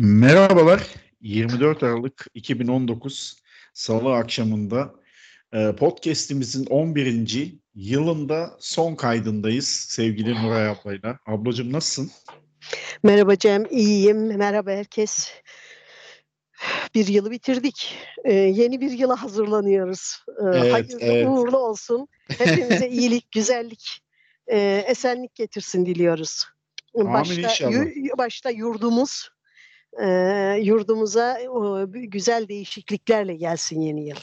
Merhabalar. 24 Aralık 2019 Salı akşamında e, podcast'imizin 11. yılında son kaydındayız sevgili Nuray ablayla. Ablacığım nasılsın? Merhaba Cem, iyiyim. Merhaba herkes. Bir yılı bitirdik. Ee, yeni bir yıla hazırlanıyoruz. Ee, Evet, hayırlı evet. uğurlu olsun. Hepimize iyilik, güzellik, e, esenlik getirsin diliyoruz. Amin başta, inşallah. yu- başta yurdumuz, e, yurdumuza o, güzel değişikliklerle gelsin yeni yıl. Ee,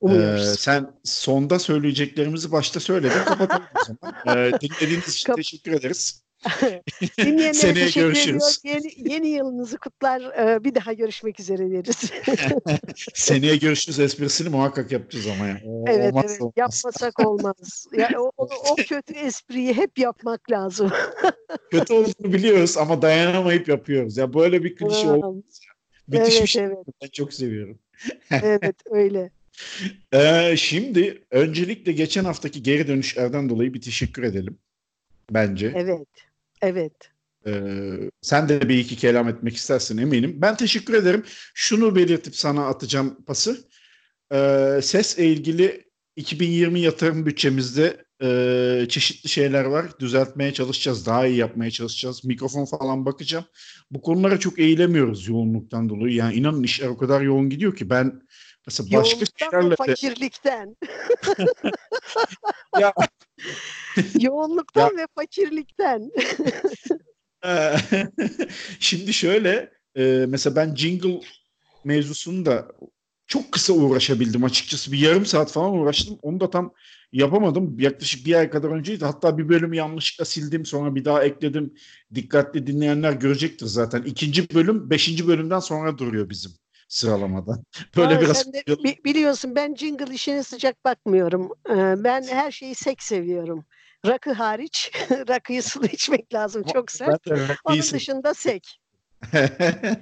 Umuyoruz. sen sonda söyleyeceklerimizi başta söyledin. Kapatalım o zaman. Ee, dinlediğiniz için Kap- teşekkür ederiz. Dinleyenlere seneye teşekkür görüşürüz. ediyor. Yeni, yeni yılınızı kutlar. e, bir daha görüşmek üzere deriz. Seneye görüşürüz esprisini muhakkak yapacağız ama ya. O- Evet olmazsa evet olmaz. yapmasak olmaz. Ya o, o, o kötü espriyi hep yapmak lazım. Kötü olduğunu biliyoruz ama dayanamayıp yapıyoruz. Ya böyle bir klişe olmaz. Müthiş bir evet şey. evet Ben çok seviyorum. evet öyle. Ee, şimdi öncelikle geçen haftaki geri dönüşlerden dolayı bir teşekkür edelim. Bence. Evet. Evet. Ee, sen de bir iki kelam etmek istersin eminim. Ben teşekkür ederim. Şunu belirtip sana atacağım pası. Ee, sesle ilgili 2020 yatırım bütçemizde e, çeşitli şeyler var. Düzeltmeye çalışacağız. Daha iyi yapmaya çalışacağız. Mikrofon falan bakacağım. Bu konulara çok eğilemiyoruz yoğunluktan dolayı. Yani inanın işler o kadar yoğun gidiyor ki ben mesela başka Yoğunluktan şeylerle de fakirlikten. Ya. Yoğunluktan ve fakirlikten. Ee, Şimdi şöyle e, mesela ben jingle mevzusunu da çok kısa uğraşabildim açıkçası. Bir yarım saat falan uğraştım. Onu da tam yapamadım. Yaklaşık bir ay kadar önceydi. Hatta bir bölümü yanlışlıkla sildim. Sonra bir daha ekledim. Dikkatli dinleyenler görecektir zaten. İkinci bölüm beşinci bölümden sonra duruyor bizim sıralamada. Böyle Aa, biraz de bi- biliyorsun ben jingle işine sıcak bakmıyorum. Ee, ben her şeyi sek seviyorum. Rakı hariç. Rakıyı sulu içmek lazım çok sert. Ben Onun dışında sek.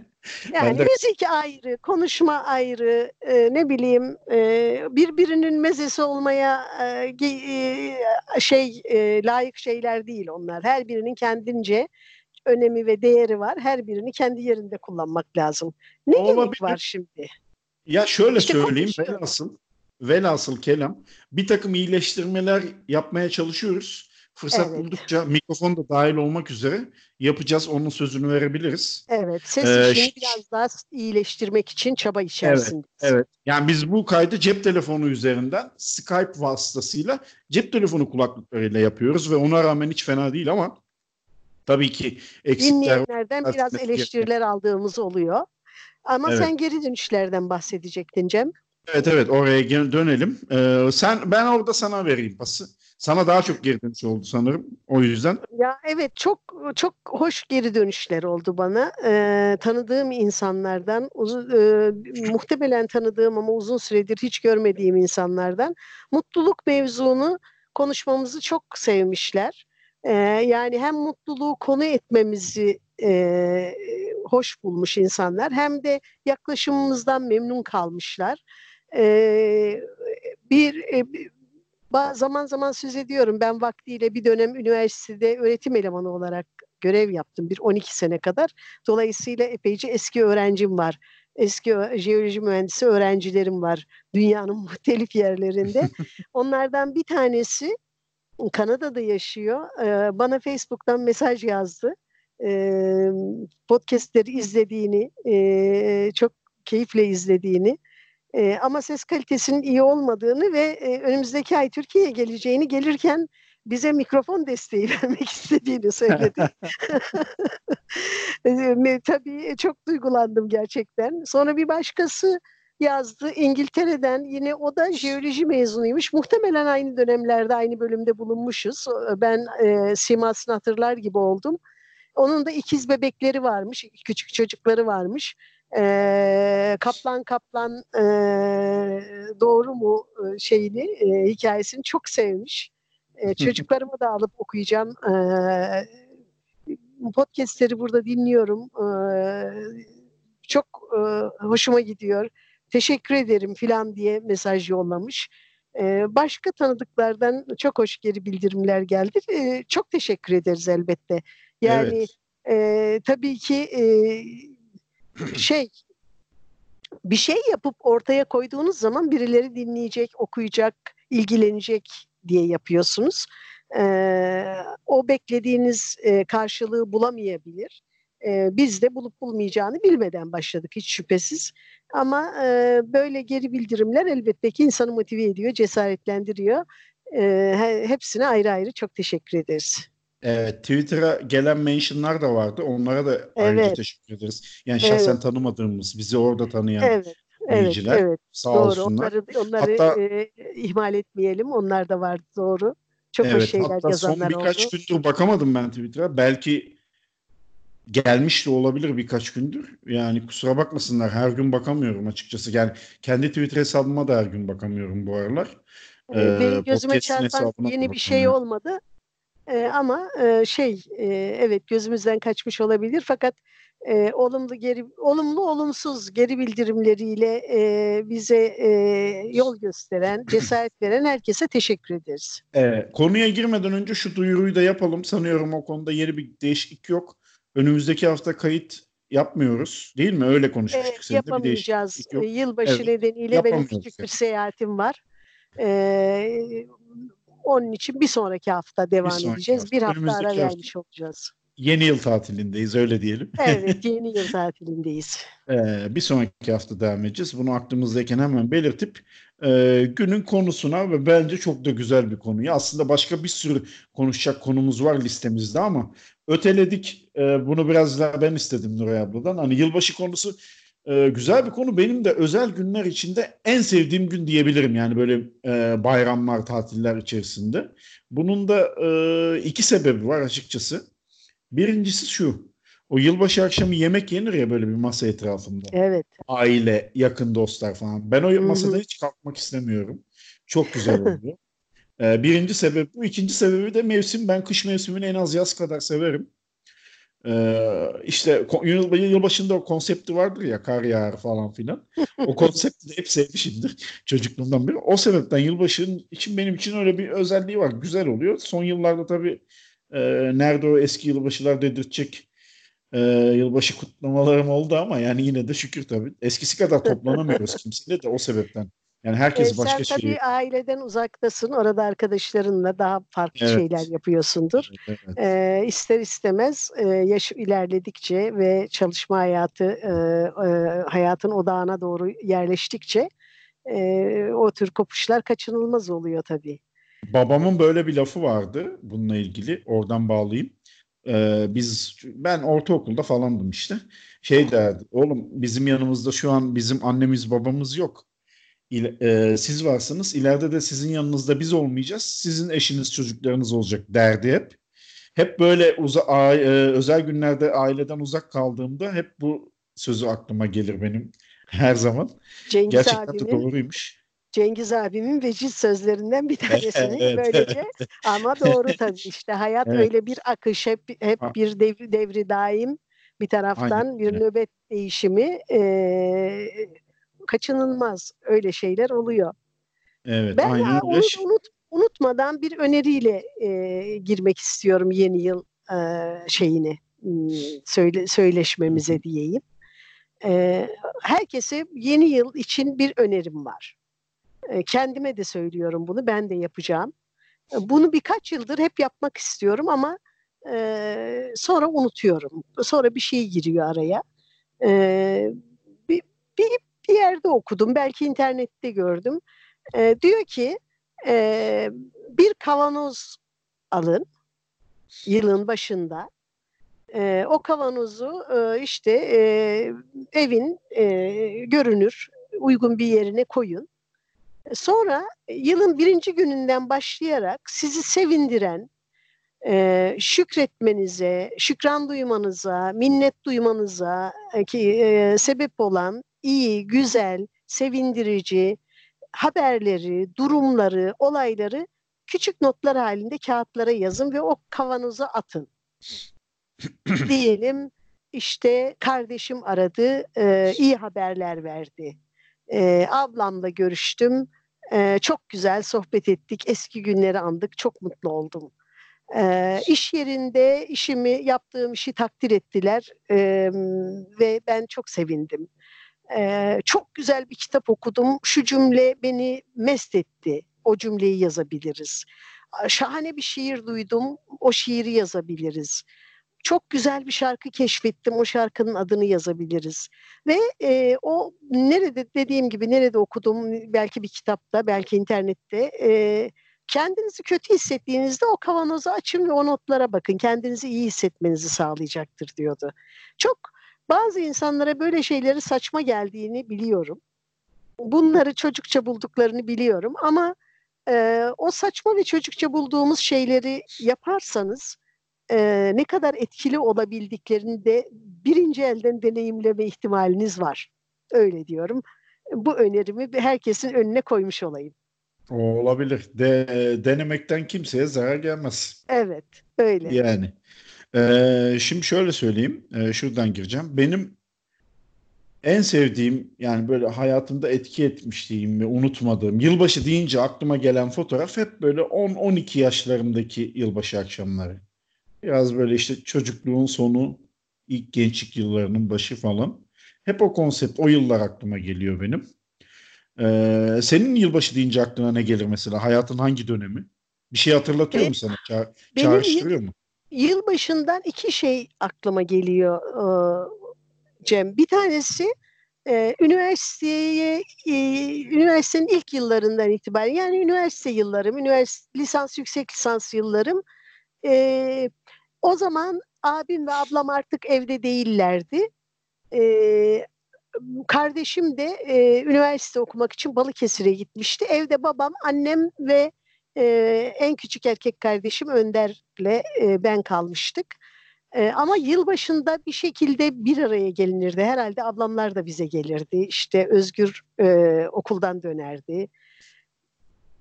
Ben Yani de- müzik ayrı, konuşma ayrı, e, ne bileyim e, birbirinin mezesi olmaya e, e, şey e, layık şeyler değil onlar. Her birinin kendince önemi ve değeri var. Her birini kendi yerinde kullanmak lazım. Ne Olabilir. gerek var şimdi? Ya şöyle İşte söyleyeyim konuşuyoruz. velhasıl, velhasıl kelam bir takım iyileştirmeler yapmaya çalışıyoruz. Fırsat Evet. buldukça mikrofon da dahil olmak üzere yapacağız. Onun sözünü verebiliriz. Evet, ses Ee, işini biraz daha iyileştirmek için çaba içerisindeyiz. Evet. Yani biz bu kaydı cep telefonu üzerinden Skype vasıtasıyla cep telefonu kulaklıklarıyla yapıyoruz ve ona rağmen hiç fena değil ama tabii ki eksikler Dinleyenlerden biraz eleştiriler aldığımız oluyor. Ama Evet. sen geri dönüşlerden bahsedecektin Cem. Evet evet oraya dönelim. Ee, sen ben orada sana vereyim pası. Sana daha çok geri dönüş oldu sanırım. O yüzden Ya evet çok çok hoş geri dönüşler oldu bana. Ee, tanıdığım insanlardan, uzun, e, muhtemelen tanıdığım ama uzun süredir hiç görmediğim insanlardan mutluluk mevzunu konuşmamızı çok sevmişler. Ee, yani hem mutluluğu konu etmemizi e, hoş bulmuş insanlar hem de yaklaşımımızdan memnun kalmışlar. Ee, bir e, zaman zaman söz ediyorum. Ben vaktiyle bir dönem üniversitede öğretim elemanı olarak görev yaptım. Bir 12 sene kadar. Dolayısıyla epeyce eski öğrencim var. Eski jeoloji mühendisi öğrencilerim var dünyanın muhtelif yerlerinde. Onlardan bir tanesi Kanada'da yaşıyor. Ee, Bana Facebook'tan mesaj yazdı. Ee, Podcast'leri izlediğini, e, çok keyifle izlediğini e, ama ses kalitesinin iyi olmadığını ve e, önümüzdeki ay Türkiye'ye geleceğini gelirken bize mikrofon desteği vermek istediğini söyledi. E, Tabii çok duygulandım gerçekten. Sonra bir başkası yazdı İngiltere'den yine o da jeoloji mezunuymuş. Muhtemelen aynı dönemlerde aynı bölümde bulunmuşuz. Ben e, simasını hatırlar gibi oldum. Onun da ikiz bebekleri varmış, küçük çocukları varmış. Ee, kaplan kaplan e, doğru mu e, şeyini e, hikayesini çok sevmiş. E, çocuklarımı da alıp okuyacağım. E, podcastleri burada dinliyorum. E, çok e, hoşuma gidiyor. Teşekkür ederim filan diye mesaj yollamış. E, başka tanıdıklardan çok hoş geri bildirimler geldi. E, çok teşekkür ederiz elbette. Yani Evet. e, tabii ki e, şey bir şey yapıp ortaya koyduğunuz zaman birileri dinleyecek, okuyacak, ilgilenecek diye yapıyorsunuz. Ee, o beklediğiniz e, karşılığı bulamayabilir. Ee, biz de bulup bulmayacağını bilmeden başladık hiç şüphesiz. Ama e, böyle geri bildirimler elbette ki insanı motive ediyor, cesaretlendiriyor. E, hepsine ayrı ayrı çok teşekkür ederiz. Evet, Twitter'a gelen mentionlar da vardı. Onlara da evet. ayrıca teşekkür ederiz. Yani şahsen evet. tanımadığımız, bizi orada tanıyan evet. dinleyiciler. Evet, evet. Sağ doğru. olsunlar. Onları, onları Hatta, e, ihmal etmeyelim. Onlar da vardı doğru. Çok evet, hoş şeyler hatta yazanlar son birkaç oldu. gündür bakamadım ben Twitter'a. Belki gelmiş de olabilir birkaç gündür. Yani kusura bakmasınlar her gün bakamıyorum açıkçası. Yani kendi Twitter hesabıma da her gün bakamıyorum bu aralar. Ee, Benim gözüme çarpan yeni bir şey olmadı. Ee, ama e, şey e, evet gözümüzden kaçmış olabilir fakat e, olumlu geri olumlu olumsuz geri bildirimleriyle e, bize e, yol gösteren, cesaret veren herkese teşekkür ederiz. Evet, konuya girmeden önce şu duyuruyu da yapalım. Sanıyorum o konuda yeni bir değişiklik yok. Önümüzdeki hafta kayıt yapmıyoruz değil mi? Öyle konuşmuştuk. Evet, yapamayacağız. Yılbaşı evet, nedeniyle benim küçük bir seyahatim var. Ee, onun için bir sonraki hafta devam bir edeceğiz. Hafta. Bir hafta ara vermiş olacağız. Yeni yıl tatilindeyiz öyle diyelim. Evet yeni yıl tatilindeyiz. ee, bir sonraki hafta devam edeceğiz. Bunu aklımızdayken hemen belirtip e, günün konusuna ve bence çok da güzel bir konuyu. Aslında başka bir sürü konuşacak konumuz var listemizde ama öteledik. E, bunu biraz daha ben istedim Nuray abladan. Hani yılbaşı konusu e, güzel bir konu. Benim de özel günler içinde en sevdiğim gün diyebilirim. Yani böyle e, bayramlar, tatiller içerisinde. Bunun da e, iki sebebi var açıkçası. Birincisi şu. O yılbaşı akşamı yemek yenir ya böyle bir masa etrafında. Evet. Aile, yakın dostlar falan. Ben o masada Hı-hı. hiç kalkmak istemiyorum. Çok güzel oluyor. ee, birinci sebep bu. İkinci sebebi de mevsim. Ben kış mevsimini en az yaz kadar severim. Ee, işte yıl, yılbaşında o konsepti vardır ya kar yağar falan filan. O konsepti de hep sevmişimdir çocukluğumdan beri. O sebepten yılbaşının için benim için öyle bir özelliği var. Güzel oluyor. Son yıllarda tabii e, nerede o eski yılbaşılar dedirtecek e, yılbaşı kutlamalarım oldu ama yani yine de şükür tabii. Eskisi kadar toplanamıyoruz kimseyle de o sebepten. Yani herkes ee, başka şey. Sen tabii aileden uzaktasın. Orada arkadaşlarınla daha farklı evet. şeyler yapıyorsundur. Evet. Ee, ister istemez e, yaş ilerledikçe ve çalışma hayatı e, e, hayatın odağına doğru yerleştikçe e, o tür kopuşlar kaçınılmaz oluyor tabii. Babamın böyle bir lafı vardı bununla ilgili. Oradan bağlayayım. Ee, biz ben ortaokulda falandım işte. Şey derdi. Oğlum bizim yanımızda şu an bizim annemiz babamız yok İle, e, siz varsınız. İleride de sizin yanınızda biz olmayacağız. Sizin eşiniz, çocuklarınız olacak derdi hep. Hep böyle uza, a, e, özel günlerde aileden uzak kaldığımda hep bu sözü aklıma gelir benim her zaman. Cengiz Gerçekten abimin, de doğruymuş. Cengiz abimin veciz sözlerinden bir tanesini evet, böylece ama doğru tabii işte hayat evet. öyle bir akış hep hep bir devri, devri daim bir taraftan Aynen. bir nöbet değişimi e, kaçınılmaz öyle şeyler oluyor. Evet, ben aynen onu unut, unutmadan bir öneriyle e, girmek istiyorum yeni yıl e, şeyini söyle, söyleşmemize diyeyim. E, herkese yeni yıl için bir önerim var. E, kendime de söylüyorum bunu, ben de yapacağım. E, bunu birkaç yıldır hep yapmak istiyorum ama e, sonra unutuyorum. Sonra bir şey giriyor araya. E, bir, bir, bir yerde okudum, belki internette gördüm. E, diyor ki e, bir kavanoz alın yılın başında. E, o kavanozu e, işte e, evin e, görünür uygun bir yerine koyun. Sonra yılın birinci gününden başlayarak sizi sevindiren, e, şükretmenize, şükran duymanıza, minnet duymanıza e, ki e, sebep olan iyi, güzel, sevindirici haberleri, durumları, olayları küçük notlar halinde kağıtlara yazın ve o kavanoza atın. Diyelim işte kardeşim aradı, e, iyi haberler verdi. E, ablamla görüştüm, e, çok güzel sohbet ettik, eski günleri andık, çok mutlu oldum. E, iş yerinde işimi, yaptığım işi takdir ettiler e, ve ben çok sevindim. E, çok güzel bir kitap okudum. Şu cümle beni mest etti. O cümleyi yazabiliriz. Şahane bir şiir duydum. O şiiri yazabiliriz çok güzel bir şarkı keşfettim. O şarkının adını yazabiliriz. Ve e, o nerede dediğim gibi nerede okudum belki bir kitapta belki internette e, kendinizi kötü hissettiğinizde o kavanozu açın ve o notlara bakın. Kendinizi iyi hissetmenizi sağlayacaktır diyordu. Çok bazı insanlara böyle şeyleri saçma geldiğini biliyorum. Bunları çocukça bulduklarını biliyorum ama e, o saçma ve çocukça bulduğumuz şeyleri yaparsanız e, ne kadar etkili olabildiklerini de birinci elden deneyimleme ihtimaliniz var. Öyle diyorum. Bu önerimi herkesin önüne koymuş olayım. O olabilir. De, denemekten kimseye zarar gelmez. Evet, öyle. Yani. Ee, şimdi şöyle söyleyeyim. Ee, şuradan gireceğim. Benim en sevdiğim yani böyle hayatımda etki etmişliğim ve unutmadığım yılbaşı deyince aklıma gelen fotoğraf hep böyle 10-12 yaşlarımdaki yılbaşı akşamları. Biraz böyle işte çocukluğun sonu, ilk gençlik yıllarının başı falan. Hep o konsept, o yıllar aklıma geliyor benim. Ee, senin yılbaşı deyince aklına ne gelir mesela? Hayatın hangi dönemi? Bir şey hatırlatıyor benim, mu sana? Ça benim çağrıştırıyor mu? Yılbaşından iki şey aklıma geliyor Cem. Bir tanesi e, üniversiteye e, üniversitenin ilk yıllarından itibaren yani üniversite yıllarım, üniversite lisans yüksek lisans yıllarım e, o zaman abim ve ablam artık evde değillerdi. E, kardeşim de e, üniversite okumak için Balıkesir'e gitmişti. Evde babam, annem ve e, en küçük erkek kardeşim Önder'le e, ben kalmıştık. E, ama yılbaşında bir şekilde bir araya gelinirdi. Herhalde ablamlar da bize gelirdi. İşte Özgür e, okuldan dönerdi.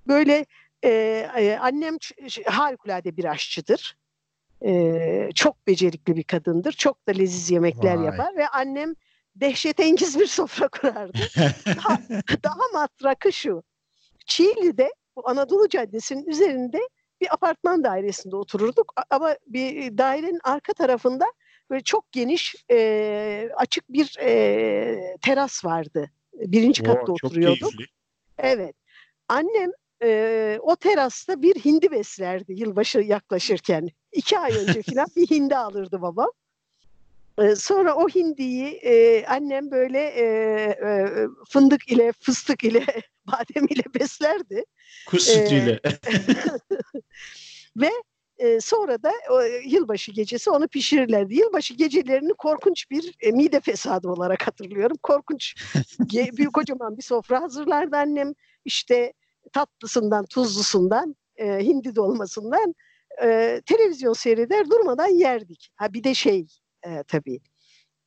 Böyle e, annem harikulade bir aşçıdır. E, çok becerikli bir kadındır. Çok da leziz yemekler Vay. yapar ve annem dehşetengiz bir sofra kurardı. daha, daha matrakı şu. Çiğli'de bu Anadolu Caddesi'nin üzerinde bir apartman dairesinde otururduk ama bir dairenin arka tarafında böyle çok geniş e, açık bir e, teras vardı. Birinci katta Oo, oturuyorduk. Evet. Annem e, o terasta bir hindi beslerdi yılbaşı yaklaşırken. İki ay önce falan bir hindi alırdı babam. E, sonra o hindiyi e, annem böyle e, e, fındık ile, fıstık ile, badem ile beslerdi. Kuş sütüyle. E, ve e, sonra da o, yılbaşı gecesi onu pişirirlerdi. Yılbaşı gecelerini korkunç bir e, mide fesadı olarak hatırlıyorum. Korkunç, büyük kocaman bir sofra hazırlardı annem. İşte tatlısından, tuzlusundan, e, hindi dolmasından e, televizyon seyreder durmadan yerdik. Ha bir de şey e, tabii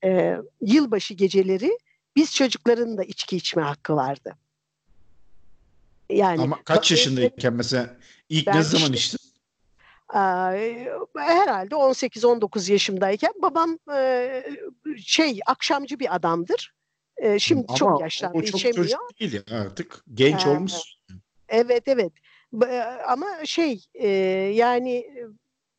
e, yılbaşı geceleri biz çocukların da içki içme hakkı vardı. Yani Ama kaç yaşındayken mesela ilk ne zaman işte, içtin? herhalde 18-19 yaşımdayken babam e, şey akşamcı bir adamdır. E, şimdi Ama çok yaşlandı o çok içemiyor. çocuk değil artık genç ee, olmuş. Evet evet ama şey e, yani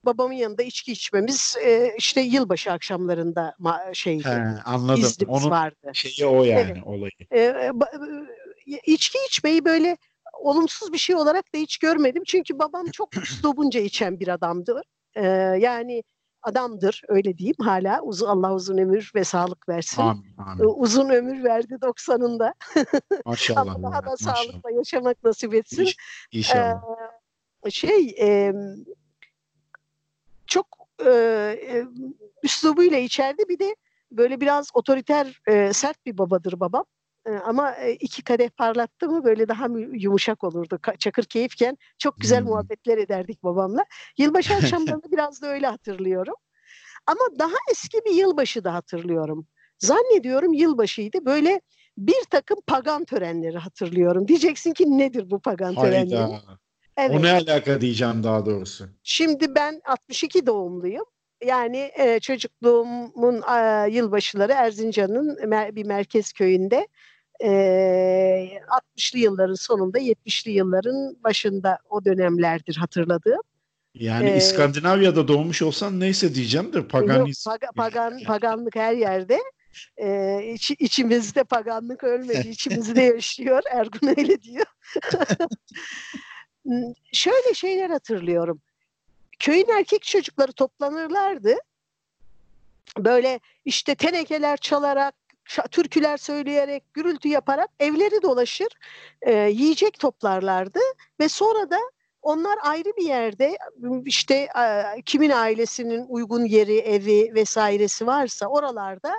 babamın yanında içki içmemiz e, işte yılbaşı akşamlarında ma- şeydi. He, anladım. Onun vardı. şeyi o yani evet. olayı. E, içki içmeyi böyle olumsuz bir şey olarak da hiç görmedim. Çünkü babam çok üslubunca içen bir adamdı. E, yani adamdır öyle diyeyim hala uzun Allah uzun ömür ve sağlık versin. Amin, amin. Uzun ömür verdi 90'ında. Maşallah. Ama daha da maşallah. sağlıkla yaşamak nasip etsin. İş, inşallah. Ee, şey e, çok e, üslubuyla içerdi bir de böyle biraz otoriter e, sert bir babadır babam. E, ama iki kadeh parlattı mı böyle daha yumuşak olurdu. Çakır keyifken çok güzel hmm. muhabbetler ederdik babamla. Yılbaşı akşamlarını biraz da öyle hatırlıyorum. Ama daha eski bir yılbaşı da hatırlıyorum. Zannediyorum yılbaşıydı. Böyle bir takım pagan törenleri hatırlıyorum. Diyeceksin ki nedir bu pagan Hayda. törenleri? Evet. O ne alaka diyeceğim daha doğrusu. Şimdi ben 62 doğumluyum. Yani e, çocukluğumun e, yılbaşıları Erzincan'ın mer- bir merkez köyünde e, 60'lı yılların sonunda 70'li yılların başında o dönemlerdir hatırladığım. Yani ee, İskandinavya'da doğmuş olsan neyse diyeceğim de paganizm. Yok, paga, pagan, paganlık her yerde. Ee, iç, içimizde paganlık ölmedi. içimizde yaşıyor. Ergun öyle diyor. Şöyle şeyler hatırlıyorum. Köyün erkek çocukları toplanırlardı. Böyle işte tenekeler çalarak, türküler söyleyerek, gürültü yaparak evleri dolaşır, e, yiyecek toplarlardı ve sonra da onlar ayrı bir yerde işte e, kimin ailesinin uygun yeri, evi vesairesi varsa oralarda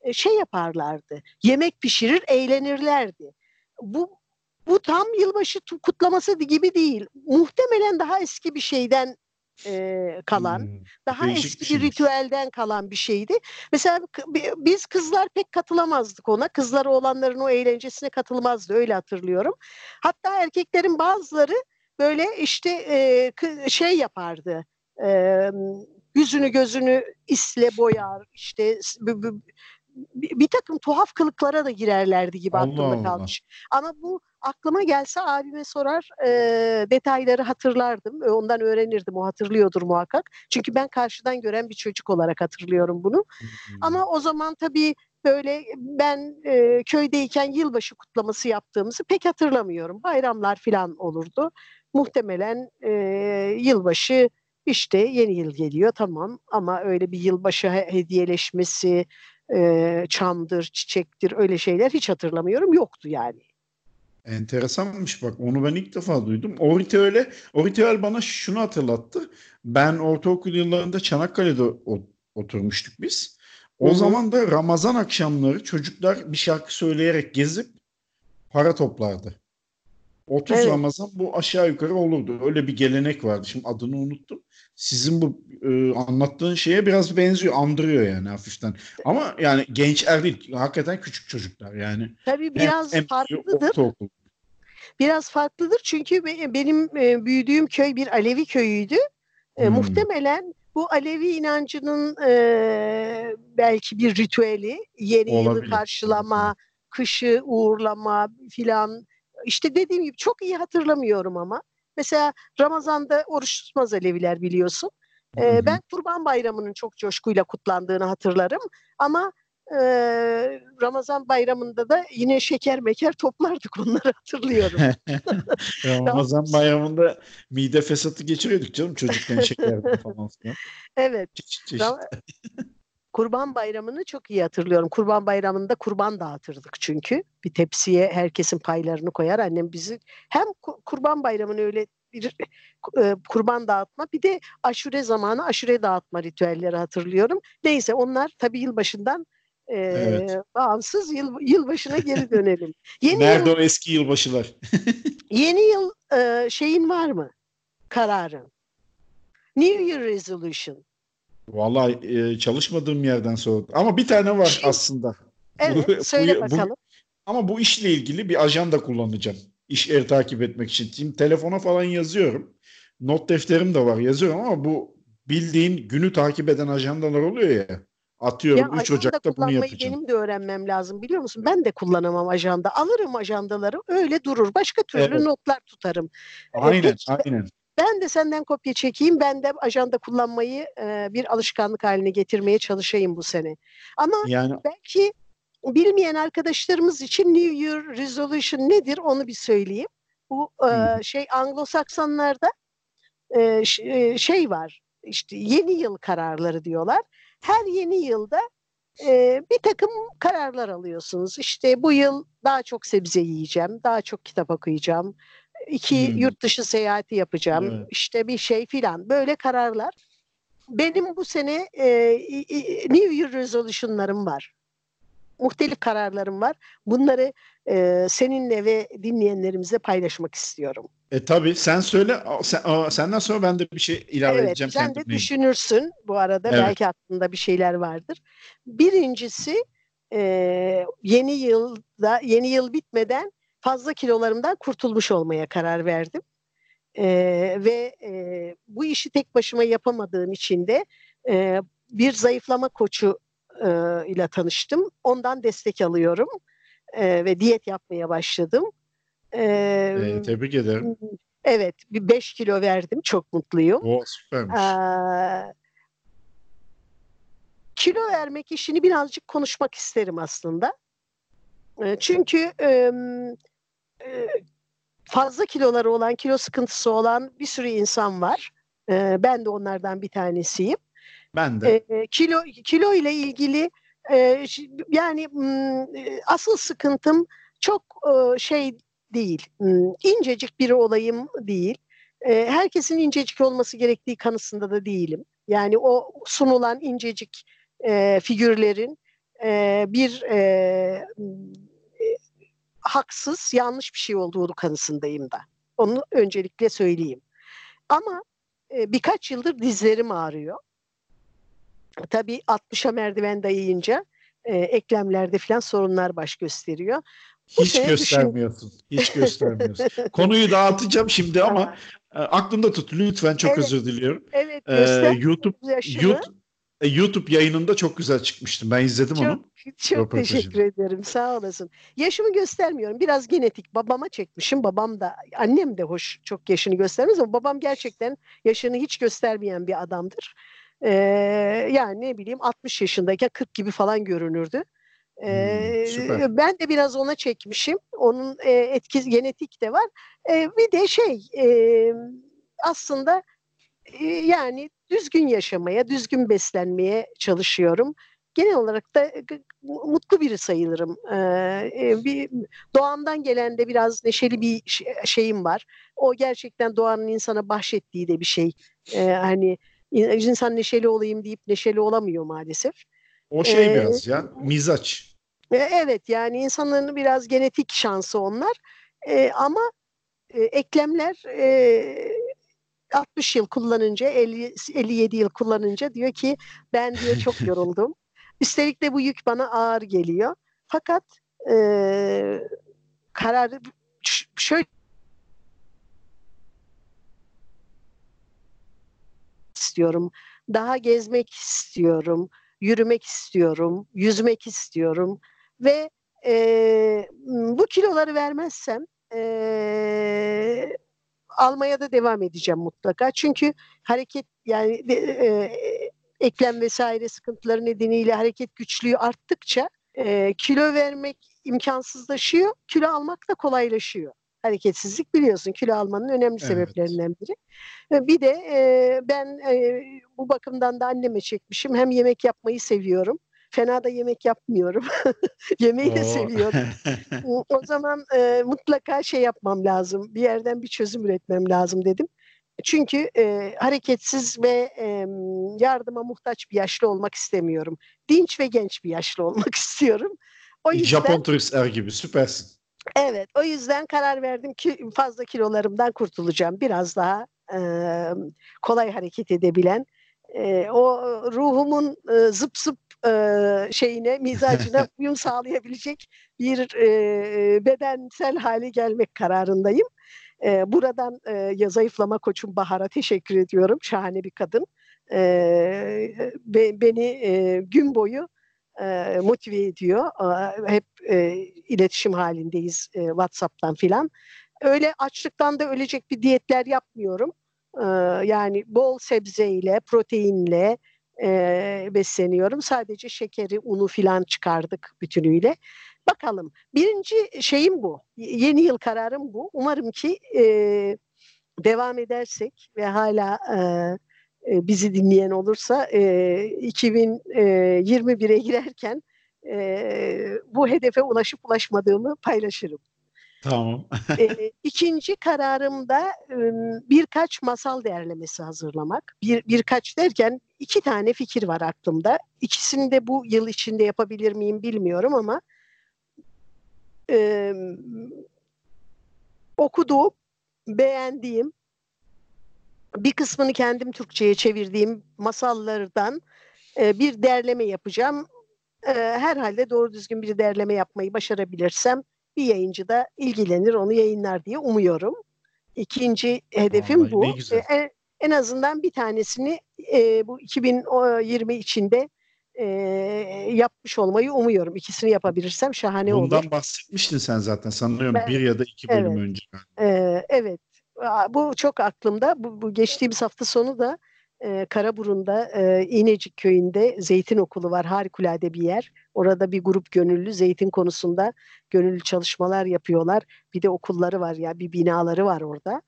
e, şey yaparlardı. Yemek pişirir, eğlenirlerdi. Bu bu tam yılbaşı kutlaması gibi değil. Muhtemelen daha eski bir şeyden e, kalan, hmm, daha eski bir, bir ritüelden kalan bir şeydi. Mesela biz kızlar pek katılamazdık ona. Kızları olanların o eğlencesine katılmazdı öyle hatırlıyorum. Hatta erkeklerin bazıları böyle işte e, şey yapardı. E, yüzünü gözünü isle boyar işte bir, takım tuhaf kılıklara da girerlerdi gibi Allah aklımda Allah. kalmış. Ama bu aklıma gelse abime sorar e, detayları hatırlardım. Ondan öğrenirdim. O hatırlıyordur muhakkak. Çünkü ben karşıdan gören bir çocuk olarak hatırlıyorum bunu. Hmm. Ama o zaman tabii böyle ben e, köydeyken yılbaşı kutlaması yaptığımızı pek hatırlamıyorum. Bayramlar falan olurdu. Muhtemelen e, yılbaşı işte yeni yıl geliyor tamam ama öyle bir yılbaşı hediyeleşmesi, e, çamdır, çiçektir öyle şeyler hiç hatırlamıyorum. Yoktu yani. Enteresanmış bak onu ben ilk defa duydum. O ritüele, o ritüel bana şunu hatırlattı. Ben ortaokul yıllarında Çanakkale'de oturmuştuk biz. O Hı-hı. zaman da Ramazan akşamları çocuklar bir şarkı söyleyerek gezip para toplardı. 30 evet. Ramazan bu aşağı yukarı olurdu. Öyle bir gelenek vardı. Şimdi adını unuttum. Sizin bu e, anlattığın şeye biraz benziyor, andırıyor yani hafiften. Ama yani gençler değil, hakikaten küçük çocuklar yani. Tabii biraz hem, farklıdır. Ortaokul. Biraz farklıdır çünkü benim e, büyüdüğüm köy bir Alevi köyüydü. E, hmm. Muhtemelen bu Alevi inancının e, belki bir ritüeli, yeni Olabilir. yılı karşılama, kışı uğurlama filan işte dediğim gibi çok iyi hatırlamıyorum ama. Mesela Ramazan'da oruç tutmaz Aleviler biliyorsun. Ee, ben Kurban Bayramı'nın çok coşkuyla kutlandığını hatırlarım. Ama e, Ramazan Bayramı'nda da yine şeker meker toplardık onları hatırlıyorum. Ramazan Bayramı'nda mide fesatı geçiriyorduk canım çocukken şeker falan. Evet. Çeşit çeşit. Kurban Bayramı'nı çok iyi hatırlıyorum. Kurban Bayramı'nda kurban dağıtırdık çünkü. Bir tepsiye herkesin paylarını koyar. Annem bizi hem Kurban Bayramı'nı öyle bir e, kurban dağıtma bir de aşure zamanı aşure dağıtma ritüelleri hatırlıyorum. Neyse onlar tabii yılbaşından e, evet. bağımsız yıl, yılbaşına geri dönelim. Yeni Nerede yıl, o eski yılbaşılar? yeni yıl e, şeyin var mı? Kararın. New Year Resolution. Vallahi e, çalışmadığım yerden sonra. Ama bir tane var aslında. Evet, bu, söyle bu, bakalım. Bu, ama bu işle ilgili bir ajanda kullanacağım. İşleri takip etmek için. Şimdi telefona falan yazıyorum. Not defterim de var yazıyorum ama bu bildiğin günü takip eden ajandalar oluyor ya. Atıyorum ya 3 Ocak'ta bunu yapacağım. Benim de öğrenmem lazım biliyor musun? Ben de kullanamam ajanda. Alırım ajandaları öyle durur. Başka türlü evet. notlar tutarım. Aynen Peki, aynen. Ben de senden kopya çekeyim. Ben de ajanda kullanmayı e, bir alışkanlık haline getirmeye çalışayım bu sene. Ama yani... belki bilmeyen arkadaşlarımız için New Year Resolution nedir onu bir söyleyeyim. Bu e, şey Anglo-Saksonlarda e, şey var. İşte yeni yıl kararları diyorlar. Her yeni yılda e, bir takım kararlar alıyorsunuz. İşte bu yıl daha çok sebze yiyeceğim, daha çok kitap okuyacağım, iki hmm. yurt dışı seyahati yapacağım evet. işte bir şey filan böyle kararlar. Benim bu sene e, New Year resolution'larım var. Muhtelif kararlarım var. Bunları e, seninle ve dinleyenlerimizle paylaşmak istiyorum. E tabi sen söyle sen, senden sonra ben de bir şey ilave evet, edeceğim. Sen de düşünürsün bu arada evet. belki aklında bir şeyler vardır. Birincisi e, yeni yılda yeni yıl bitmeden fazla kilolarımdan kurtulmuş olmaya karar verdim. E, ve e, bu işi tek başıma yapamadığım için de e, bir zayıflama koçu e, ile tanıştım. Ondan destek alıyorum e, ve diyet yapmaya başladım. E, ee, tebrik ederim. Evet, bir 5 kilo verdim. Çok mutluyum. O süpermiş. Ee, kilo vermek işini birazcık konuşmak isterim aslında. Çünkü e, e, fazla kiloları olan, kilo sıkıntısı olan bir sürü insan var. Ee, ben de onlardan bir tanesiyim. Ben de. Ee, kilo kilo ile ilgili e, yani m, e, asıl sıkıntım çok e, şey değil, m, incecik biri olayım değil. E, herkesin incecik olması gerektiği kanısında da değilim. Yani o sunulan incecik e, figürlerin e, bir e, e, haksız, yanlış bir şey olduğunu kanısındayım da. Onu öncelikle söyleyeyim. Ama e, birkaç yıldır dizlerim ağrıyor. Tabii 60'a merdiven dayayınca e, eklemlerde falan sorunlar baş gösteriyor. Bu Hiç göstermiyorsun. Düşün... Hiç göstermiyorsun. Konuyu dağıtacağım şimdi ama e, aklında tut lütfen çok evet, özür diliyorum. Evet, ee, YouTube YouTube e, YouTube yayınında çok güzel çıkmıştım. Ben izledim çok, onu. Çok teşekkür ederim. Sağ olasın. Yaşımı göstermiyorum. Biraz genetik. Babama çekmişim. Babam da annem de hoş çok yaşını göstermez ama babam gerçekten yaşını hiç göstermeyen bir adamdır. Ee, yani ne bileyim 60 yaşındayken 40 gibi falan görünürdü. Ee, hmm, ben de biraz ona çekmişim. Onun e, etkisi genetik de var. E, bir de şey e, aslında e, yani düzgün yaşamaya, düzgün beslenmeye çalışıyorum. Genel olarak da mutlu biri sayılırım. Ee, bir doğamdan gelen de biraz neşeli bir şeyim var. O gerçekten doğanın insana bahşettiği de bir şey. Ee, hani insan neşeli olayım deyip neşeli olamıyor maalesef. O şey ee, biraz ya mizaç. Evet yani insanların biraz genetik şansı onlar. Ee, ama e, eklemler e, 60 yıl kullanınca 50, 57 yıl kullanınca diyor ki ben diyor çok yoruldum. Üstelik de bu yük bana ağır geliyor. Fakat e, kararı şöyle istiyorum. Daha gezmek istiyorum. Yürümek istiyorum. Yüzmek istiyorum. Ve e, bu kiloları vermezsem e, almaya da devam edeceğim mutlaka. Çünkü hareket yani e, e, eklem vesaire sıkıntıları nedeniyle hareket güçlüğü arttıkça e, kilo vermek imkansızlaşıyor. Kilo almak da kolaylaşıyor. Hareketsizlik biliyorsun kilo almanın önemli evet. sebeplerinden biri. Bir de e, ben e, bu bakımdan da anneme çekmişim. Hem yemek yapmayı seviyorum fena da yemek yapmıyorum. Yemeği de seviyorum. o zaman e, mutlaka şey yapmam lazım. Bir yerden bir çözüm üretmem lazım dedim. Çünkü e, hareketsiz ve e, yardıma muhtaç bir yaşlı olmak istemiyorum. Dinç ve genç bir yaşlı olmak istiyorum. O yüzden, Japon turist er gibi süpersin. Evet o yüzden karar verdim ki fazla kilolarımdan kurtulacağım. Biraz daha e, kolay hareket edebilen, e, o ruhumun e, zıp zıp e, şeyine, mizacına uyum sağlayabilecek bir e, bedensel hale gelmek kararındayım. E, buradan e, zayıflama koçum Bahar'a teşekkür ediyorum. Şahane bir kadın. E, be, beni e, gün boyu e, motive ediyor. E, hep e, iletişim halindeyiz e, WhatsApp'tan filan. Öyle açlıktan da ölecek bir diyetler yapmıyorum. E, yani bol sebzeyle, proteinle, e, besleniyorum. Sadece şekeri, unu filan çıkardık bütünüyle. Bakalım. Birinci şeyim bu. Yeni yıl kararım bu. Umarım ki e, devam edersek ve hala e, bizi dinleyen olursa e, 2021'e girerken e, bu hedefe ulaşıp ulaşmadığımı paylaşırım. Tamam. e, ikinci kararımda e, birkaç masal derlemesi hazırlamak. Bir, birkaç derken iki tane fikir var aklımda. İkisini de bu yıl içinde yapabilir miyim bilmiyorum ama e, okuduğum, beğendiğim, bir kısmını kendim Türkçe'ye çevirdiğim masallardan e, bir derleme yapacağım. E, herhalde doğru düzgün bir derleme yapmayı başarabilirsem bir yayıncı da ilgilenir onu yayınlar diye umuyorum. İkinci hedefim Vallahi bu. E, en azından bir tanesini e, bu 2020 içinde e, yapmış olmayı umuyorum. İkisini yapabilirsem şahane Bundan olur. Bundan bahsetmiştin sen zaten sanıyorum ben, bir ya da iki bölüm evet, önce. E, evet. bu çok aklımda. Bu, bu geçtiğimiz hafta sonu da e, Karaburun'da e, İnecik köyünde zeytin okulu var. Harikulade bir yer. Orada bir grup gönüllü zeytin konusunda gönüllü çalışmalar yapıyorlar. Bir de okulları var ya bir binaları var orada.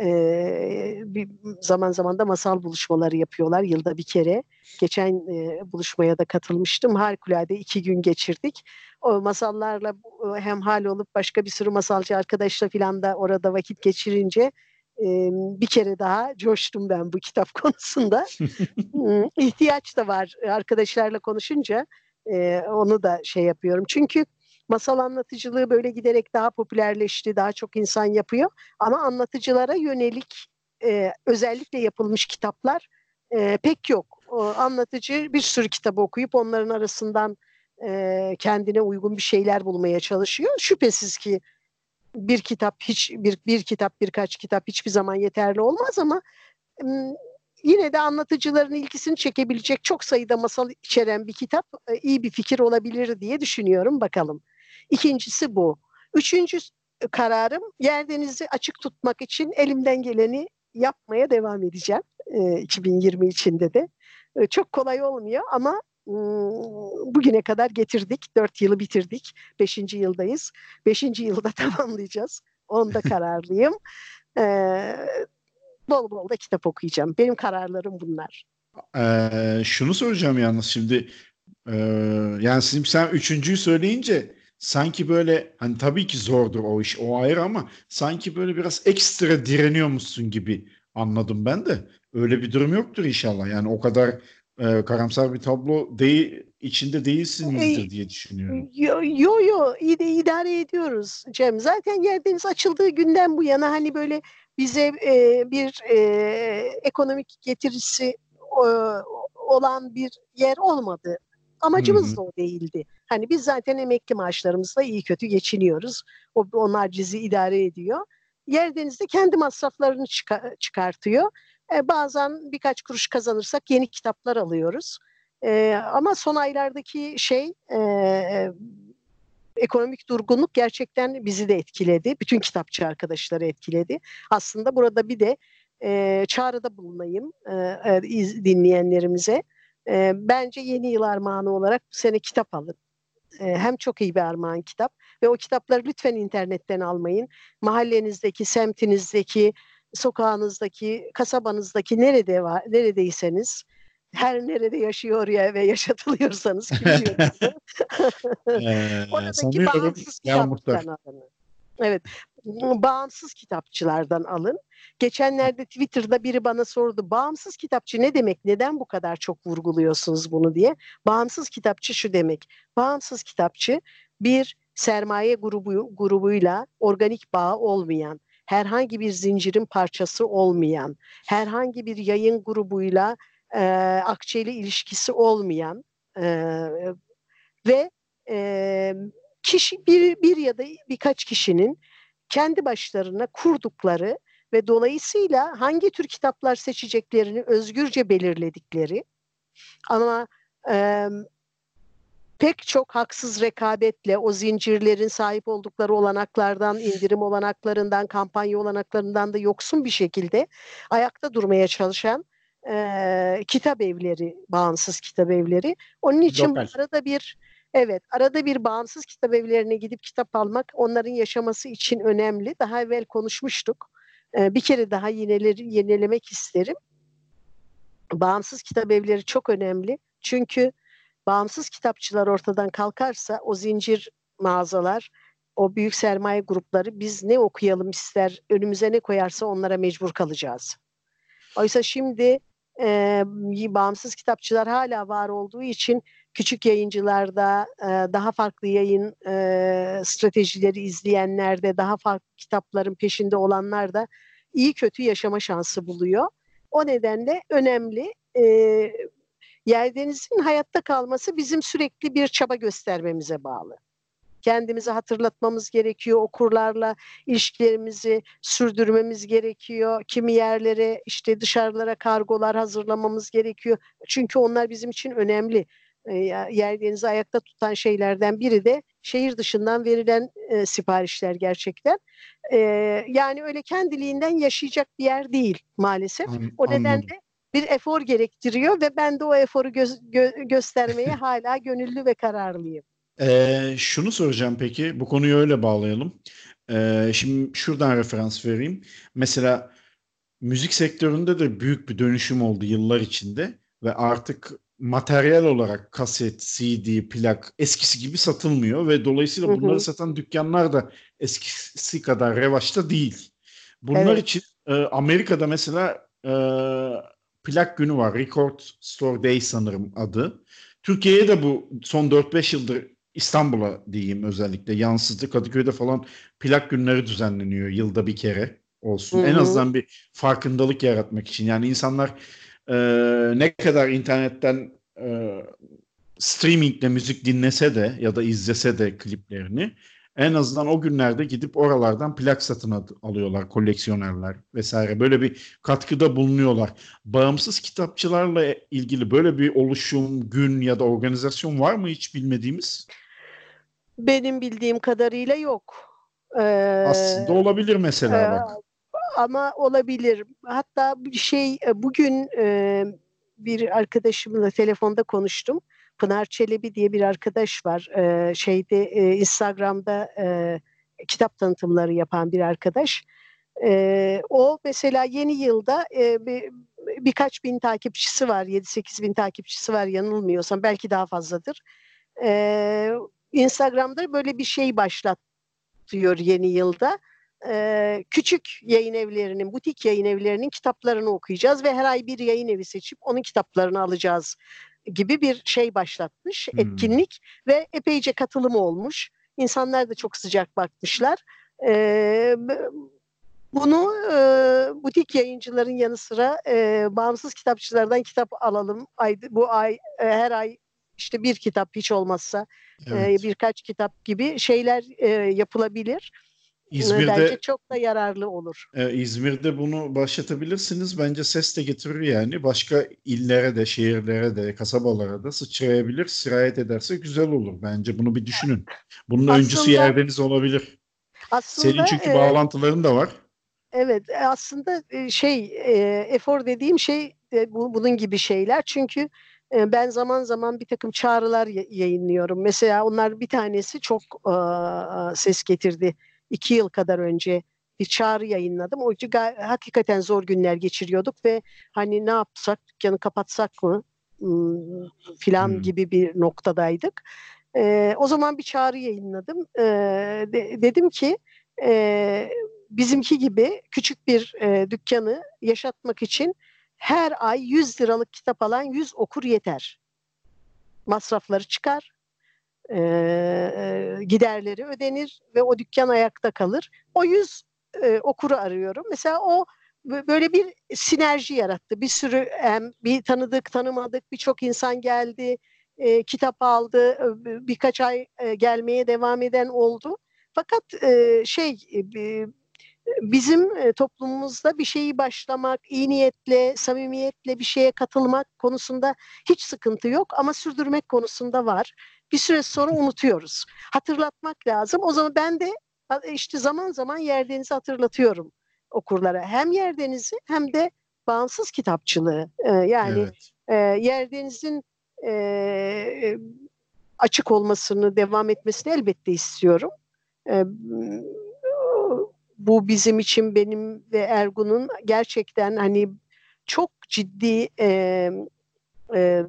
E, bir zaman zaman da masal buluşmaları yapıyorlar yılda bir kere. Geçen e, buluşmaya da katılmıştım. Harikulade iki gün geçirdik. O masallarla hem hal olup başka bir sürü masalcı arkadaşla filan da orada vakit geçirince bir kere daha coştum ben bu kitap konusunda. İhtiyaç da var arkadaşlarla konuşunca onu da şey yapıyorum. Çünkü masal anlatıcılığı böyle giderek daha popülerleşti, daha çok insan yapıyor. Ama anlatıcılara yönelik özellikle yapılmış kitaplar pek yok. anlatıcı bir sürü kitabı okuyup onların arasından kendine uygun bir şeyler bulmaya çalışıyor. Şüphesiz ki bir kitap hiç bir bir kitap birkaç kitap hiçbir zaman yeterli olmaz ama yine de anlatıcıların ilgisini çekebilecek çok sayıda masal içeren bir kitap iyi bir fikir olabilir diye düşünüyorum bakalım. İkincisi bu. Üçüncü kararım yer denizi açık tutmak için elimden geleni yapmaya devam edeceğim. 2020 içinde de. Çok kolay olmuyor ama bugüne kadar getirdik. Dört yılı bitirdik. Beşinci yıldayız. Beşinci yılda tamamlayacağız. Onda kararlıyım. Ee, bol bol da kitap okuyacağım. Benim kararlarım bunlar. Ee, şunu soracağım yalnız şimdi e, yani sizin sen üçüncüyü söyleyince sanki böyle hani tabii ki zordur o iş o ayrı ama sanki böyle biraz ekstra direniyormuşsun gibi anladım ben de. Öyle bir durum yoktur inşallah. Yani o kadar e, karamsar bir tablo değil içinde değilsinizdir diye düşünüyorum. Yo yo, yo iyi de idare ediyoruz Cem. Zaten yerdeniz açıldığı günden bu yana hani böyle bize e, bir e, ekonomik getirisi e, olan bir yer olmadı. Amacımız da o değildi. Hani biz zaten emekli maaşlarımızla iyi kötü geçiniyoruz. O, onlar bizi idare ediyor. Yerdenizde kendi masraflarını çıka, çıkartıyor. E, bazen birkaç kuruş kazanırsak yeni kitaplar alıyoruz. E, ama son aylardaki şey e, ekonomik durgunluk gerçekten bizi de etkiledi. Bütün kitapçı arkadaşları etkiledi. Aslında burada bir de çağrıda bulunayım dinleyenlerimize. Bence yeni yıl armağanı olarak bu sene kitap alın. Hem çok iyi bir armağan kitap ve o kitapları lütfen internetten almayın. Mahallenizdeki, semtinizdeki, sokağınızdaki, kasabanızdaki nerede var, neredeyseniz her nerede yaşıyor ya ve yaşatılıyorsanız kim ee, Oradaki bağımsız kitaplardan alın. Evet, bağımsız kitapçılardan alın. Geçenlerde Twitter'da biri bana sordu. Bağımsız kitapçı ne demek? Neden bu kadar çok vurguluyorsunuz bunu diye. Bağımsız kitapçı şu demek. Bağımsız kitapçı bir sermaye grubu grubuyla organik bağ olmayan, herhangi bir zincirin parçası olmayan, herhangi bir yayın grubuyla e, akçeli ilişkisi olmayan e, ve e, kişi bir, bir ya da birkaç kişinin kendi başlarına kurdukları ve dolayısıyla hangi tür kitaplar seçeceklerini özgürce belirledikleri. Ama e, pek çok haksız rekabetle o zincirlerin sahip oldukları olanaklardan, indirim olanaklarından, kampanya olanaklarından da yoksun bir şekilde ayakta durmaya çalışan e, kitap evleri, bağımsız kitap evleri. Onun için Lokal. arada bir evet, arada bir bağımsız kitap evlerine gidip kitap almak onların yaşaması için önemli. Daha evvel konuşmuştuk. E, bir kere daha yineleri, yenilemek isterim. Bağımsız kitap evleri çok önemli. Çünkü bağımsız kitapçılar ortadan kalkarsa o zincir mağazalar, o büyük sermaye grupları biz ne okuyalım ister, önümüze ne koyarsa onlara mecbur kalacağız. Oysa şimdi e, bağımsız kitapçılar hala var olduğu için küçük yayıncılarda e, daha farklı yayın e, stratejileri izleyenlerde daha farklı kitapların peşinde olanlar da iyi kötü yaşama şansı buluyor. O nedenle önemli. E, Yerdeniz'in hayatta kalması bizim sürekli bir çaba göstermemize bağlı. Kendimizi hatırlatmamız gerekiyor, okurlarla ilişkilerimizi sürdürmemiz gerekiyor. Kimi yerlere işte dışarılara kargolar hazırlamamız gerekiyor. Çünkü onlar bizim için önemli. Yer denizi ayakta tutan şeylerden biri de şehir dışından verilen e, siparişler gerçekten. E, yani öyle kendiliğinden yaşayacak bir yer değil maalesef. An, o nedenle anladım. Bir efor gerektiriyor ve ben de o eforu göz, gö, göstermeye hala gönüllü ve kararlıyım. Ee, şunu soracağım peki, bu konuyu öyle bağlayalım. Ee, şimdi şuradan referans vereyim. Mesela müzik sektöründe de büyük bir dönüşüm oldu yıllar içinde ve artık materyal olarak kaset, CD, plak eskisi gibi satılmıyor ve dolayısıyla bunları hı hı. satan dükkanlar da eskisi kadar revaçta değil. Bunlar evet. için e, Amerika'da mesela e, plak günü var. Record Store Day sanırım adı. Türkiye'ye de bu son 4-5 yıldır İstanbul'a diyeyim özellikle yansıdı. Kadıköy'de falan plak günleri düzenleniyor yılda bir kere olsun. Hı-hı. En azından bir farkındalık yaratmak için. Yani insanlar e, ne kadar internetten e, streamingle müzik dinlese de ya da izlese de kliplerini en azından o günlerde gidip oralardan plak satın alıyorlar koleksiyonerler vesaire. Böyle bir katkıda bulunuyorlar. Bağımsız kitapçılarla ilgili böyle bir oluşum, gün ya da organizasyon var mı hiç bilmediğimiz? Benim bildiğim kadarıyla yok. Ee, Aslında olabilir mesela e, bak. Ama olabilir. Hatta bir şey e, bugün e, bir arkadaşımla telefonda konuştum. Pınar Çelebi diye bir arkadaş var. E, şeyde e, Instagram'da e, kitap tanıtımları yapan bir arkadaş. E, o mesela yeni yılda e, bir, birkaç bin takipçisi var. 7-8 bin takipçisi var yanılmıyorsam. Belki daha fazladır. E, Instagram'da böyle bir şey başlatıyor yeni yılda. Ee, küçük yayın evlerinin, butik yayın evlerinin kitaplarını okuyacağız ve her ay bir yayın evi seçip onun kitaplarını alacağız gibi bir şey başlatmış, hmm. etkinlik ve epeyce katılım olmuş. İnsanlar da çok sıcak bakmışlar. Ee, bunu e, butik yayıncıların yanı sıra e, bağımsız kitapçılardan kitap alalım. Ay, bu ay e, her ay işte bir kitap hiç olmazsa evet. e, birkaç kitap gibi şeyler e, yapılabilir. İzmir'de bence çok da yararlı olur. E, İzmir'de bunu başlatabilirsiniz. Bence ses de getirir yani. Başka illere de, şehirlere de, kasabalara da sıçrayabilir. Sirayet ederse güzel olur. Bence bunu bir düşünün. Bunun aslında, öncüsü yerdeniz olabilir. Aslında, Senin çünkü e, bağlantıların da var. Evet e, aslında e, şey e, efor dediğim şey e, bu, bunun gibi şeyler. Çünkü e, ben zaman zaman bir takım çağrılar yayınlıyorum. Mesela onlar bir tanesi çok ses getirdi iki yıl kadar önce bir çağrı yayınladım. O hakikaten zor günler geçiriyorduk ve hani ne yapsak dükkanı kapatsak mı filan hmm. gibi bir noktadaydık. Ee, o zaman bir çağrı yayınladım. Ee, de, dedim ki e, bizimki gibi küçük bir e, dükkanı yaşatmak için her ay 100 liralık kitap alan 100 okur yeter. Masrafları çıkar e, giderleri ödenir ve o dükkan ayakta kalır. O yüz e, okuru arıyorum. Mesela o böyle bir sinerji yarattı. Bir sürü hem bir tanıdık, tanımadık birçok insan geldi, e, kitap aldı, birkaç ay e, gelmeye devam eden oldu. Fakat e, şey e, bizim toplumumuzda bir şeyi başlamak, iyi niyetle, samimiyetle bir şeye katılmak konusunda hiç sıkıntı yok ama sürdürmek konusunda var bir süre sonra unutuyoruz. Hatırlatmak lazım. O zaman ben de işte zaman zaman Yerdeniz'i hatırlatıyorum okurlara. Hem Yerdeniz'i hem de bağımsız kitapçılığı. Ee, yani evet. e, Yerdeniz'in e, açık olmasını, devam etmesini elbette istiyorum. E, bu bizim için benim ve Ergun'un gerçekten hani çok ciddi e, e,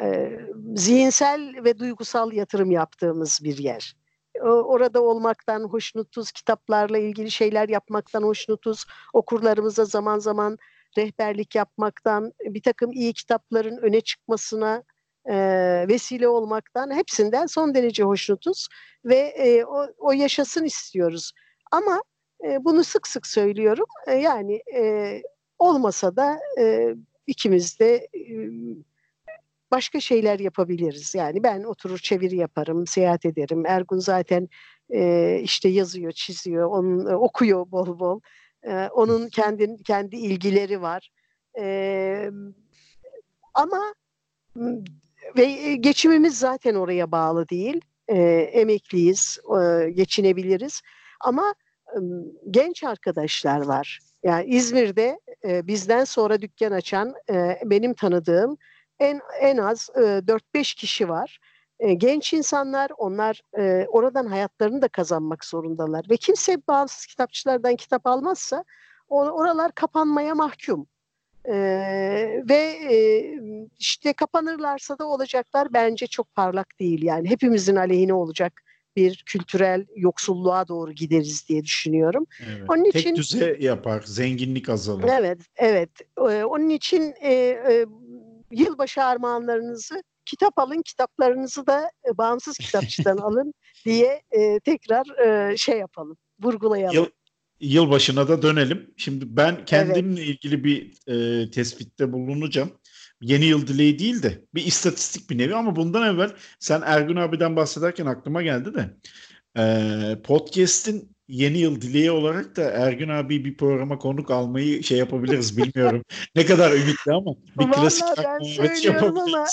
e, zihinsel ve duygusal yatırım yaptığımız bir yer. Orada olmaktan hoşnutuz, kitaplarla ilgili şeyler yapmaktan hoşnutuz, okurlarımıza zaman zaman rehberlik yapmaktan, bir takım iyi kitapların öne çıkmasına e, vesile olmaktan hepsinden son derece hoşnutuz ve e, o, o yaşasın istiyoruz. Ama e, bunu sık sık söylüyorum. E, yani e, olmasa da e, ikimiz de e, başka şeyler yapabiliriz. Yani ben oturur çeviri yaparım, seyahat ederim. Ergun zaten e, işte yazıyor, çiziyor, onun e, okuyor bol bol. E, onun kendi kendi ilgileri var. E, ama ve geçimimiz zaten oraya bağlı değil. e, emekliyiz, e, geçinebiliriz. Ama e, genç arkadaşlar var. Yani İzmir'de e, bizden sonra dükkan açan e, benim tanıdığım en en az e, 4-5 kişi var. E, genç insanlar, onlar e, oradan hayatlarını da kazanmak zorundalar. Ve kimse bağımsız kitapçılardan kitap almazsa oralar kapanmaya mahkum. Ee, ve e, işte kapanırlarsa da olacaklar bence çok parlak değil yani hepimizin aleyhine olacak bir kültürel yoksulluğa doğru gideriz diye düşünüyorum. Evet. Onun için tek düze yapar, zenginlik azalır. Evet, evet. Ee, onun için e, e, yılbaşı armağanlarınızı kitap alın, kitaplarınızı da e, bağımsız kitapçıdan alın diye e, tekrar e, şey yapalım, vurgulayalım. Yıl, yılbaşına da dönelim. Şimdi ben kendimle evet. ilgili bir e, tespitte bulunacağım. Yeni yıl dileği değil de bir istatistik bir nevi ama bundan evvel sen Ergun abiden bahsederken aklıma geldi de e, podcast'in yeni yıl dileği olarak da Ergün abi bir programa konuk almayı şey yapabiliriz bilmiyorum. ne kadar ümitli ama bir Vallahi klasik ben söylüyorum ama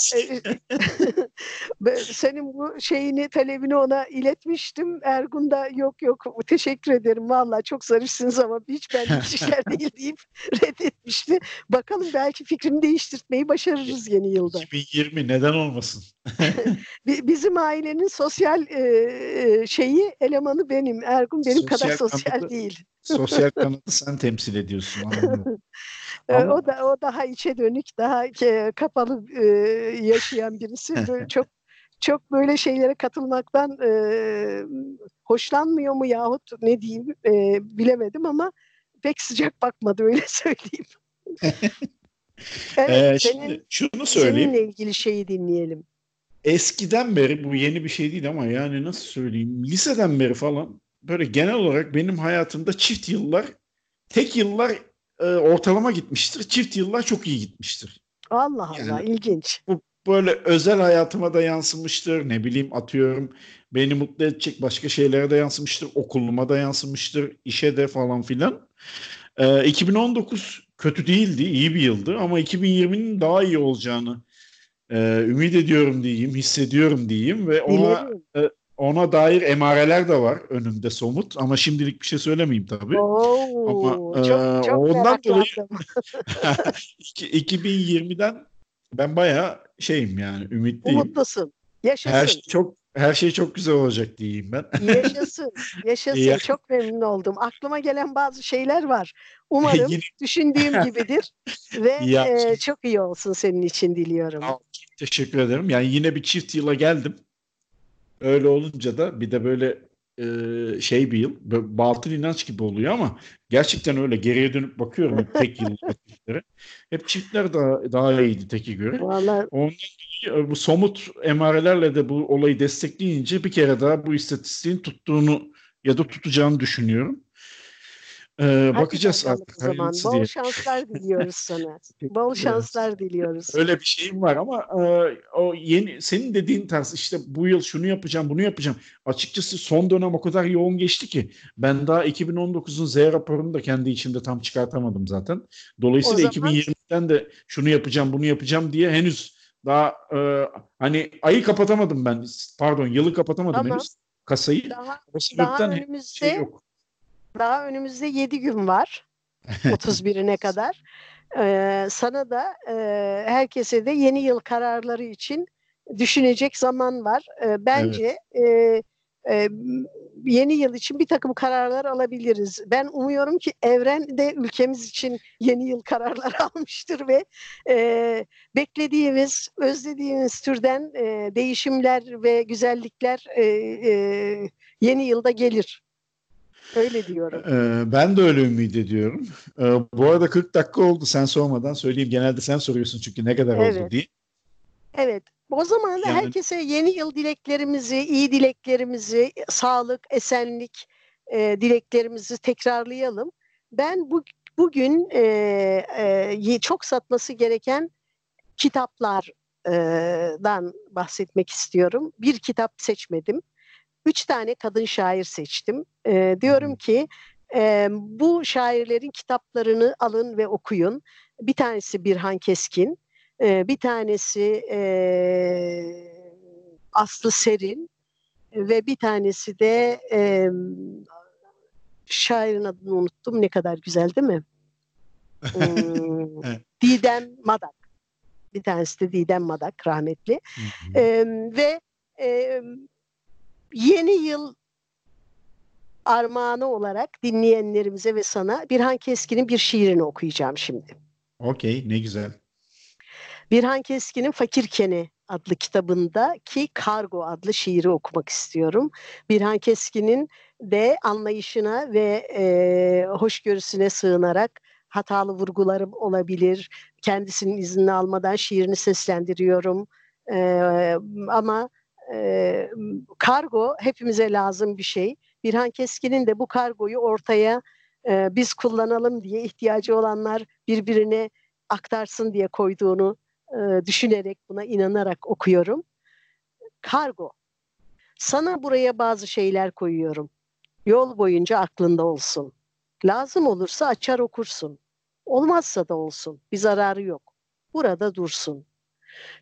e, senin bu şeyini talebini ona iletmiştim. Ergun da yok yok teşekkür ederim vallahi çok zarifsiniz ama hiç benlik işler değil deyip reddetmişti. Bakalım belki fikrimi değiştirmeyi başarırız yeni yılda. 2020 neden olmasın? Bizim ailenin sosyal e, şeyi elemanı benim. Ergun benim kadar sosyal kanadı, değil. sosyal kanadı sen temsil ediyorsun. Ama... O da o daha içe dönük, daha kapalı e, yaşayan birisi. Böyle çok çok böyle şeylere katılmaktan e, hoşlanmıyor mu yahut ne diyeyim e, bilemedim ama pek sıcak bakmadı öyle söyleyeyim. evet, ee, senin, şimdi şunu söyleyeyim. Seninle ilgili şeyi dinleyelim eskiden beri bu yeni bir şey değil ama yani nasıl söyleyeyim liseden beri falan böyle genel olarak benim hayatımda çift yıllar tek yıllar e, ortalama gitmiştir. Çift yıllar çok iyi gitmiştir. Allah yani, Allah ilginç. Bu böyle özel hayatıma da yansımıştır. Ne bileyim atıyorum beni mutlu edecek başka şeylere de yansımıştır. Okuluma da yansımıştır. işe de falan filan. E, 2019 kötü değildi. iyi bir yıldı ama 2020'nin daha iyi olacağını e, ümit ediyorum diyeyim, hissediyorum diyeyim ve ona e, ona dair emareler de var önümde somut ama şimdilik bir şey söylemeyeyim tabii. Oo, ama çok, e, çok ondan dolayı 2020'den ben bayağı şeyim yani ümitliyim. Umutlusun. Yaşasın. Her şey çok her şey çok güzel olacak diyeyim ben. Yaşasın. Yaşasın. Ya. Çok memnun oldum. Aklıma gelen bazı şeyler var. Umarım düşündüğüm gibidir ve e, çok iyi olsun senin için diliyorum. Teşekkür ederim. Yani yine bir çift yıla geldim. Öyle olunca da bir de böyle e, şey bir yıl, batıl inanç gibi oluyor ama gerçekten öyle geriye dönüp bakıyorum hep tek yıl çiftlere. Hep çiftler daha, daha iyiydi teki göre. Vallahi... Ondan dolayı bu somut emarelerle de bu olayı destekleyince bir kere daha bu istatistiğin tuttuğunu ya da tutacağını düşünüyorum. Ee, bakacağız artık. O zaman. Bol diye. şanslar diliyoruz sana. Bol şanslar diliyoruz. Öyle bir şeyim var ama e, o yeni senin dediğin tarz işte bu yıl şunu yapacağım, bunu yapacağım. Açıkçası son dönem o kadar yoğun geçti ki ben daha 2019'un Z raporunu da kendi içimde tam çıkartamadım zaten. Dolayısıyla zaman... 2020'den de şunu yapacağım, bunu yapacağım diye henüz daha e, hani ayı kapatamadım ben. Pardon, yılı kapatamadım tamam. henüz kasayı. Daha, o daha önümüzde şey yok daha önümüzde 7 gün var. 31'ine kadar. Ee, sana da e, herkese de yeni yıl kararları için düşünecek zaman var. Ee, bence evet. e, e, yeni yıl için bir takım kararlar alabiliriz. Ben umuyorum ki evren de ülkemiz için yeni yıl kararlar almıştır ve e, beklediğimiz, özlediğimiz türden e, değişimler ve güzellikler e, e, yeni yılda gelir. Öyle diyorum. Ee, ben de öyle ümit ediyorum. Ee, bu arada 40 dakika oldu sen sormadan söyleyeyim. Genelde sen soruyorsun çünkü ne kadar evet. oldu diye. Evet. O zaman da yani... herkese yeni yıl dileklerimizi, iyi dileklerimizi, sağlık, esenlik e, dileklerimizi tekrarlayalım. Ben bu bugün e, e, çok satması gereken kitaplardan bahsetmek istiyorum. Bir kitap seçmedim üç tane kadın şair seçtim. E, diyorum ki e, bu şairlerin kitaplarını alın ve okuyun. Bir tanesi Birhan Keskin, e, bir tanesi e, Aslı Serin, ve bir tanesi de e, şairin adını unuttum. Ne kadar güzel değil mi? Hmm, Didem Madak. Bir tanesi de Didem Madak rahmetli. E, ve e, yeni yıl armağanı olarak dinleyenlerimize ve sana Birhan Keskin'in bir şiirini okuyacağım şimdi. Okey ne güzel. Birhan Keskin'in Fakirkeni adlı kitabında ki Kargo adlı şiiri okumak istiyorum. Birhan Keskin'in de anlayışına ve e, hoşgörüsüne sığınarak hatalı vurgularım olabilir. Kendisinin iznini almadan şiirini seslendiriyorum. E, ama kargo hepimize lazım bir şey. Birhan Keskin'in de bu kargoyu ortaya e, biz kullanalım diye ihtiyacı olanlar birbirine aktarsın diye koyduğunu e, düşünerek buna inanarak okuyorum. Kargo. Sana buraya bazı şeyler koyuyorum. Yol boyunca aklında olsun. Lazım olursa açar okursun. Olmazsa da olsun. Bir zararı yok. Burada dursun.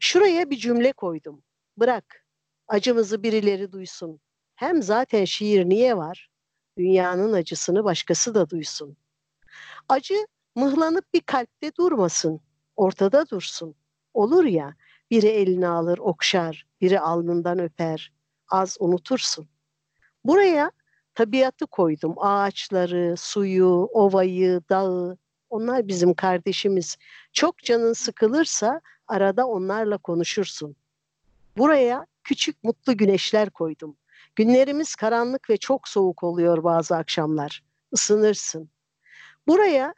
Şuraya bir cümle koydum. Bırak. Acımızı birileri duysun. Hem zaten şiir niye var? Dünyanın acısını başkası da duysun. Acı mıhlanıp bir kalpte durmasın. Ortada dursun. Olur ya, biri elini alır, okşar, biri alnından öper. Az unutursun. Buraya tabiatı koydum. Ağaçları, suyu, ovayı, dağı. Onlar bizim kardeşimiz. Çok canın sıkılırsa arada onlarla konuşursun. Buraya küçük mutlu güneşler koydum. Günlerimiz karanlık ve çok soğuk oluyor bazı akşamlar. Isınırsın. Buraya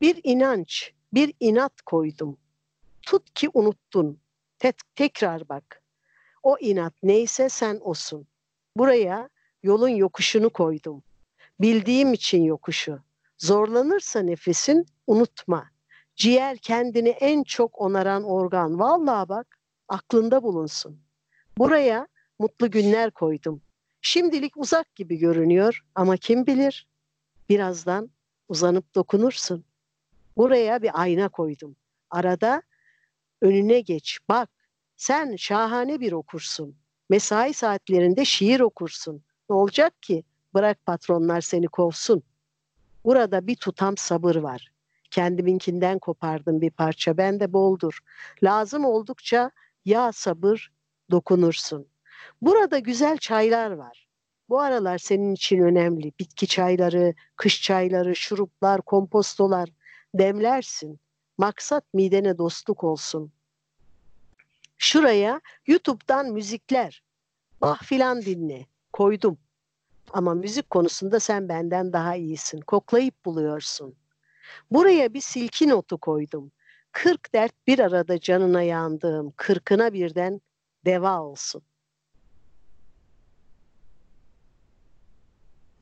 bir inanç, bir inat koydum. Tut ki unuttun. Tek, tekrar bak. O inat neyse sen osun. Buraya yolun yokuşunu koydum. Bildiğim için yokuşu. Zorlanırsa nefesin unutma. Ciğer kendini en çok onaran organ. Vallahi bak aklında bulunsun. Buraya mutlu günler koydum. Şimdilik uzak gibi görünüyor ama kim bilir birazdan uzanıp dokunursun. Buraya bir ayna koydum. Arada önüne geç bak sen şahane bir okursun. Mesai saatlerinde şiir okursun. Ne olacak ki? Bırak patronlar seni kovsun. Burada bir tutam sabır var. Kendiminkinden kopardım bir parça. Ben de boldur. Lazım oldukça ya sabır dokunursun. Burada güzel çaylar var. Bu aralar senin için önemli. Bitki çayları, kış çayları, şuruplar, kompostolar demlersin. Maksat midene dostluk olsun. Şuraya YouTube'dan müzikler, bah filan dinle. Koydum. Ama müzik konusunda sen benden daha iyisin. Koklayıp buluyorsun. Buraya bir silki notu koydum. Kırk dert bir arada canına yandığım, kırkına birden deva olsun.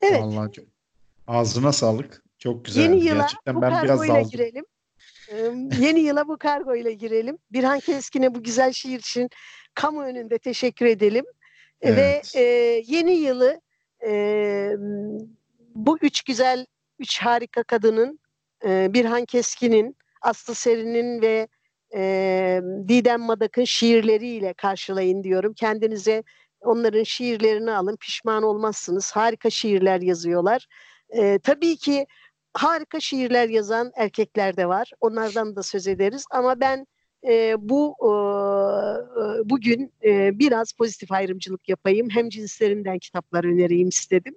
Evet. Vallahi çok, ağzına sağlık. Çok güzel. Yeni yıla Gerçekten bu ben biraz daldım. girelim. Ee, yeni yıla bu kargo ile girelim. Birhan Keskin'e bu güzel şiir için kamu önünde teşekkür edelim. Evet. Ve e, yeni yılı e, bu üç güzel, üç harika kadının e, Birhan Keskin'in, Aslı Seri'nin ve e, Didem Madak'ın şiirleriyle karşılayın diyorum. Kendinize onların şiirlerini alın, pişman olmazsınız. Harika şiirler yazıyorlar. E, tabii ki harika şiirler yazan erkekler de var. Onlardan da söz ederiz. Ama ben e, bu e, bugün e, biraz pozitif ayrımcılık yapayım. Hem cinslerinden kitaplar önereyim istedim.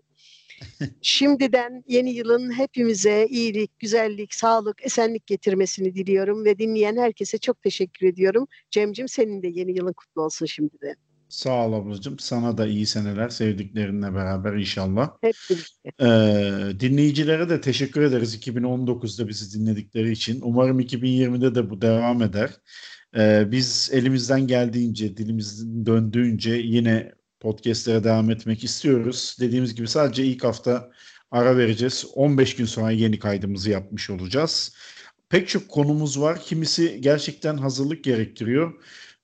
Şimdiden yeni yılın hepimize iyilik, güzellik, sağlık, esenlik getirmesini diliyorum ve dinleyen herkese çok teşekkür ediyorum. Cemcim senin de yeni yılın kutlu olsun şimdiden. Sağ ol ablacığım. Sana da iyi seneler sevdiklerinle beraber inşallah. Hep birlikte. Ee, dinleyicilere de teşekkür ederiz 2019'da bizi dinledikleri için. Umarım 2020'de de bu devam eder. Ee, biz elimizden geldiğince, dilimizin döndüğünce yine podcastlere devam etmek istiyoruz. Dediğimiz gibi sadece ilk hafta ara vereceğiz. 15 gün sonra yeni kaydımızı yapmış olacağız. Pek çok konumuz var. Kimisi gerçekten hazırlık gerektiriyor.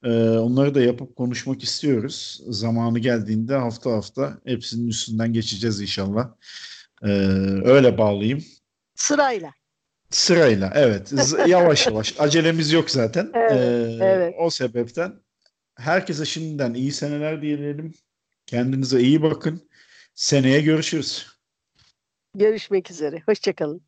Ee, onları da yapıp konuşmak istiyoruz. Zamanı geldiğinde hafta hafta hepsinin üstünden geçeceğiz inşallah. Ee, öyle bağlayayım. Sırayla. Sırayla evet. yavaş yavaş. Acelemiz yok zaten. Evet, ee, evet. O sebepten herkese şimdiden iyi seneler diyelim. Kendinize iyi bakın. Seneye görüşürüz. Görüşmek üzere. Hoşçakalın.